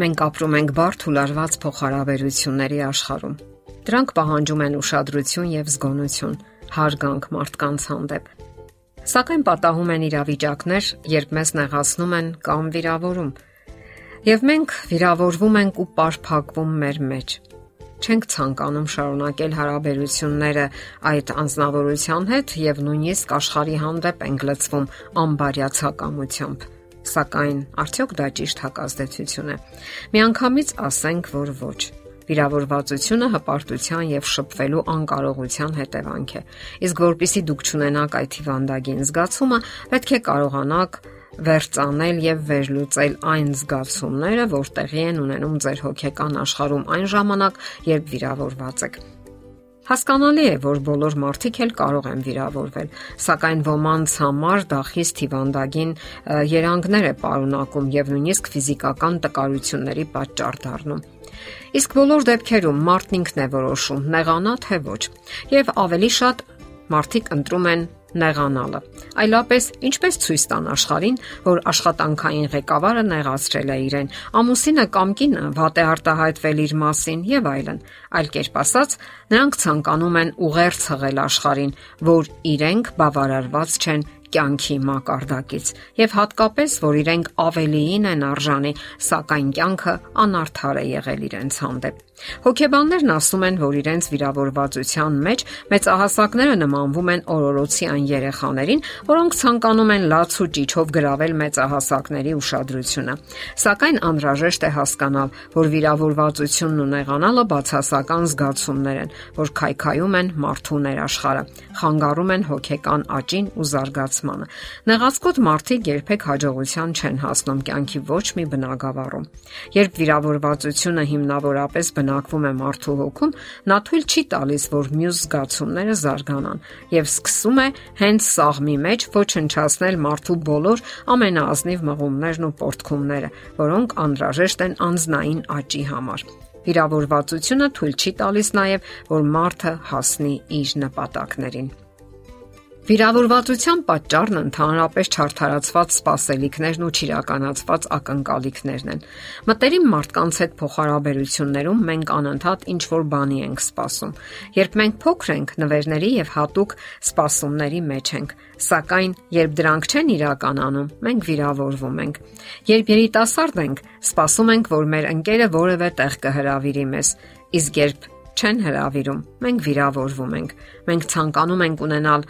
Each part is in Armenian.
Մենք ապրում ենք բարդ ու լարված փոխհարաբերությունների աշխարհում։ Դրանք պահանջում են ուշադրություն եւ զգոնություն, հարգանք մարդկանց հանդեպ։ Սակայն պատահում են իրավիճակներ, երբ մեզ նեղացնում են կամ վիրավորում։ Եվ մենք վիրավորվում ենք ու պարփակվում մեր մեջ։ Չենք ցանկանում շարունակել հարաբերությունները այդ անznավորության հետ եւ նույնիսկ աշխարհի հանդեպ ենք լցվում անբարյացակամությամբ Սակայն արդյոք դա ճիշտ հակազդեցություն է։ Միանգամից ասենք, որ ոչ։ Վիրավորվածությունը հպարտության եւ շփվելու անկարողության հետևանք է։ Իսկ որpիսի դուք ճանենաք այդ հիվանդագին զգացումը, պետք է կարողանաք վերցանել եւ վերլուծել այն զգացումները, որ տեղի են ունենում ձեր հոգեկան աշխարհում այն ժամանակ, երբ վիրավորված եք։ Հասկանալի է, որ բոլոր մարդիկ էլ կարող են վիրավորվել, սակայն ոմանց համար դա խիստ հիվանդագին երանգներ է պարունակում եւ նույնիսկ ֆիզիկական տկարությունների պատճառ դառնում։ Իսկ բոլոր դեպքերում մարդն ինքն է որոշում՝ նեղանա թե ոչ, եւ ավելի շատ մարդիկ ընտրում են նեղանալը։ Այլապես ինչպես ցույց տան աշխարհին, որ աշխատանքային ղեկավարը նեղացրել է իրեն, ամուսինը կամ կինը վատ է արտահայտվել իր մասին եւ այլն։ Այլ կերպ ասած, նրանք ցանկանում են ուղերձ հղել աշխարհին, որ իրենք բավարարված չեն կյանքի մակարդակից եւ հատկապես որ իրենք ավելիին են արժանի, սակայն կյանքը անարդար է եղել իրենց հանդեպ։ Հոգեբաններն ասում են, որ իրենց վիրավորվածության մեջ մեծահասակները նմանվում են օրորոցյան երեխաներին, որոնք ցանկանում են լաց ու ճիչով գրավել մեծահասակների ուշադրությունը։ Սակայն անհրաժեշտ է հասկանալ, որ վիրավորվածությունն ու նեղանալը բացասական զգացումներ են, որ քայքայում են մարդու ներաշխարը, խանգարում են հոգեկան աճին ու զարգացմանը։ Նեղացկոտ մարդիկ երբեք հաջողության չեն հասնում կյանքի ոչ մի բնագավառում։ Երբ վիրավորվածությունը հիմնավորապես բնավ բնակվում է մարդու հոգում, նա թույլ չի տալիս, որ մյուս զգացումները զարգանան եւ սկսում է հենց սաղմի մեջ ոչնչացնել մարդու բոլոր ամենաազնիվ մղումներն ու պորտքումները, որոնք անհրաժեշտ են անznային աճի համար։ Վիրավորվածությունը թույլ չի տալիս նաև, որ մարդը հասնի իր նպատակներին։ Վիրավորվածության պատճառն ընդհանրապես չարթարացված սպասելիքներն ու չիրականացված ակնկալիքներն են։ Մտերիմ մարդկանց հետ փոխհարաբերություններում մենք անընդհատ ինչ որ բանի ենք սպասում։ Երբ մենք փոքր ենք, նվերների եւ հատուկ սպասումների մեջ ենք, սակայն երբ դրանք չեն իրականանում, մենք վիրավորվում ենք։ Երբ երիտասարդ ենք, սպասում ենք, որ մեր ընկերը որևէ տեղ կհրավիրի մեզ, իսկ երբ չեն հրավիրում, մենք վիրավորվում ենք։ Մենք ցանկանում ենք ունենալ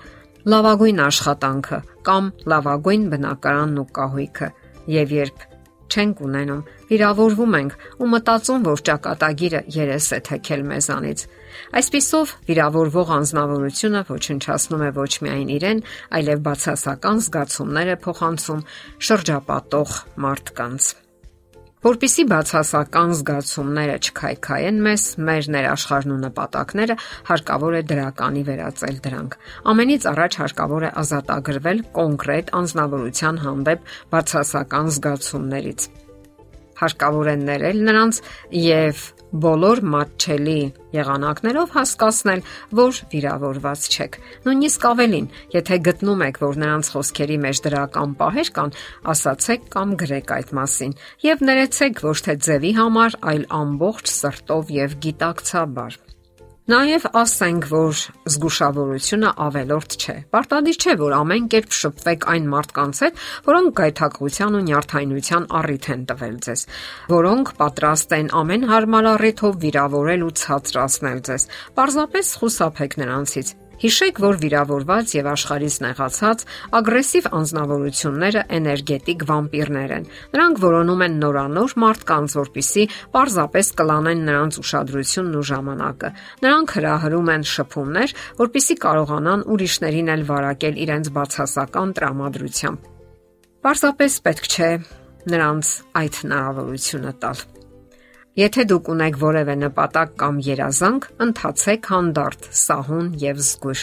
լավագույն աշխատանքը կամ լավագույն բնակարանն ու կահույքը եւ երբ չենք ունենում, վիրավորվում ենք ու մտածում, որ ճակատագիրը երես է թեքել մեզանից։ Այսպիսով վիրավորվող անznավորությունը ոչնչացնում է ոչ միայն իրեն, այլև բացասական զգացումներ է փոխանցում շրջապատող մարդկանց։ Որպիսի բացասական զգացումները չքայքայեն մեզ, մեր ներաշխարհն ու նպատակները հարկավոր է դրականի վերածել դրանք։ Ամենից առաջ հարկավոր է ազատագրվել կոնկրետ անznավորության հանդեպ բացասական զգացումներից հարկավոր է ներել նրանց եւ բոլոր մատչելի եղանակներով հասկացնել, որ վիրավորված չեք։ Նույնիսկ ավելին, եթե գտնում եք, որ նրանց խոսքերի մեջ դրական պահեր կան, ասացեք կամ գրեք այդ մասին եւ ներեցեք ոչ թե ձևի համար, այլ ամբողջ սրտով եւ գիտակցաբար։ Նաև ասենք, որ զգուշավորությունը ավելորդ չէ։ Պարտադիր չէ, որ ամեն կերպ շփվեք այն մարդկանց հետ, որոնք գայթակղության ու նյարդայնության առիթ են տվել ձեզ, որոնք պատրաստ են ամեն հարմար առիթով վիրավորել ու ցածրացնել ձեզ։ Պարզապես խուսափեք նրանցից Հիշեք, որ վիրավորված եւ աշխարհից նեղացած ագրեսիվ անznավորությունները էներգետիկ վամպիրներ են։ Նրանք որոնում են նորանոր մարդկանց, որpիսի պարզապես կլանեն նրանց ուշադրությունն ու ժամանակը։ Նրանք հրահրում են շփումներ, որpիսի կարողանան ուրիշներին էլ վարակել իրենց բացասական տրամադրությամբ։ Պարզապես պետք չէ նրանց այդ հնարավորությունը տալ։ Եթե դուք ունեք որևէ նպատակ կամ երազանք, ընթացեք հանդարտ, սահուն եւ զգույշ։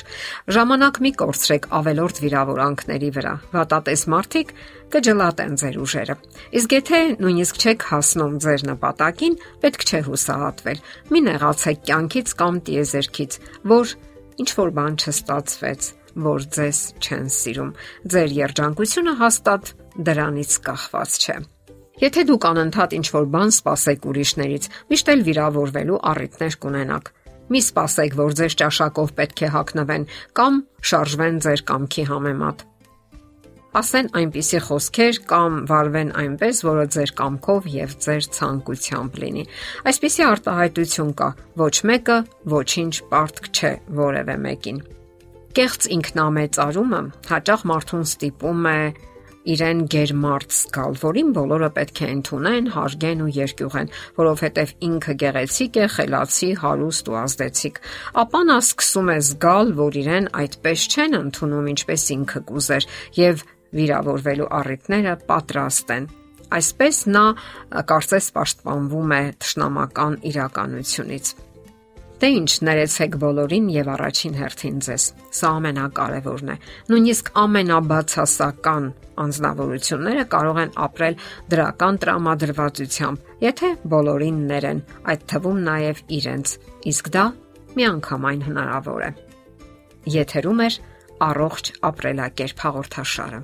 Ժամանակ մի կորցրեք ավելորդ վիրավորանքների վրա։ Վատատես մարդիկ կջլատեն ձեր ուժերը։ Իսկ եթե նույնիսկ չեք հասնում ձեր նպատակին, պետք չէ հուսահատվել։ Մի նեղացեք կյանքից կամ տիեզերքից, որ ինչ որ բան չստացվեց, որ ձեզ չեն սիրում։ Ձեր երջանկությունը հաստատ դրանից կախված չէ։ Եթե դուք անընդհատ ինչ-որ բան սպասեք ուրիշներից, միշտ էլ վիրավորվելու առիթներ կունենաք։ Մի սպասեք, որ ձեր ճաշակով պետք է հակնվեն կամ շարժվեն ձեր կամքի համեմատ։ Ասեն այնպիսի խոսքեր կամ վարվեն այնպես, որը ձեր կամքով եւ ձեր ցանկությամբ լինի։ Այսպիսի արտահայտություն կա. ոչ մեկը ոչինչ պարտք չէ որևէ մեկին։ Կեղծ ինքնամեծարումը հաճախ մարդուն ստիպում է իրեն գերմարտ զգալ, որին բոլորը պետք է ընդունեն, հարգեն ու երկյուղեն, որովհետև ինքը գեղեցիկ է, խելացի, հարուստ ու ազդեցիկ։ Ապա նա սկսում է զգալ, որ իրեն այդպես չեն ընդունում, ինչպես ինքը կուզեր, եւ վիրավորվելու առիթները պատրաստ են։ Այսպես նա կարծես պաշտպանվում է ճշնամական իրականությունից։ Դե ինչ ներեցեք բոլորին եւ առաջին հերթին ձեզ։ Սա ամենակարևորն է։ Նույնիսկ ամենաբացասական անznավորությունները կարող են ապրել դրական տրամադրվածությամբ, եթե բոլորին ներեն, այդ թվում նաև իրենց։ Իսկ դա միանգամայն հնարավոր է։ Եթերում է առողջ ապրելակերպ հաղորդաշարը։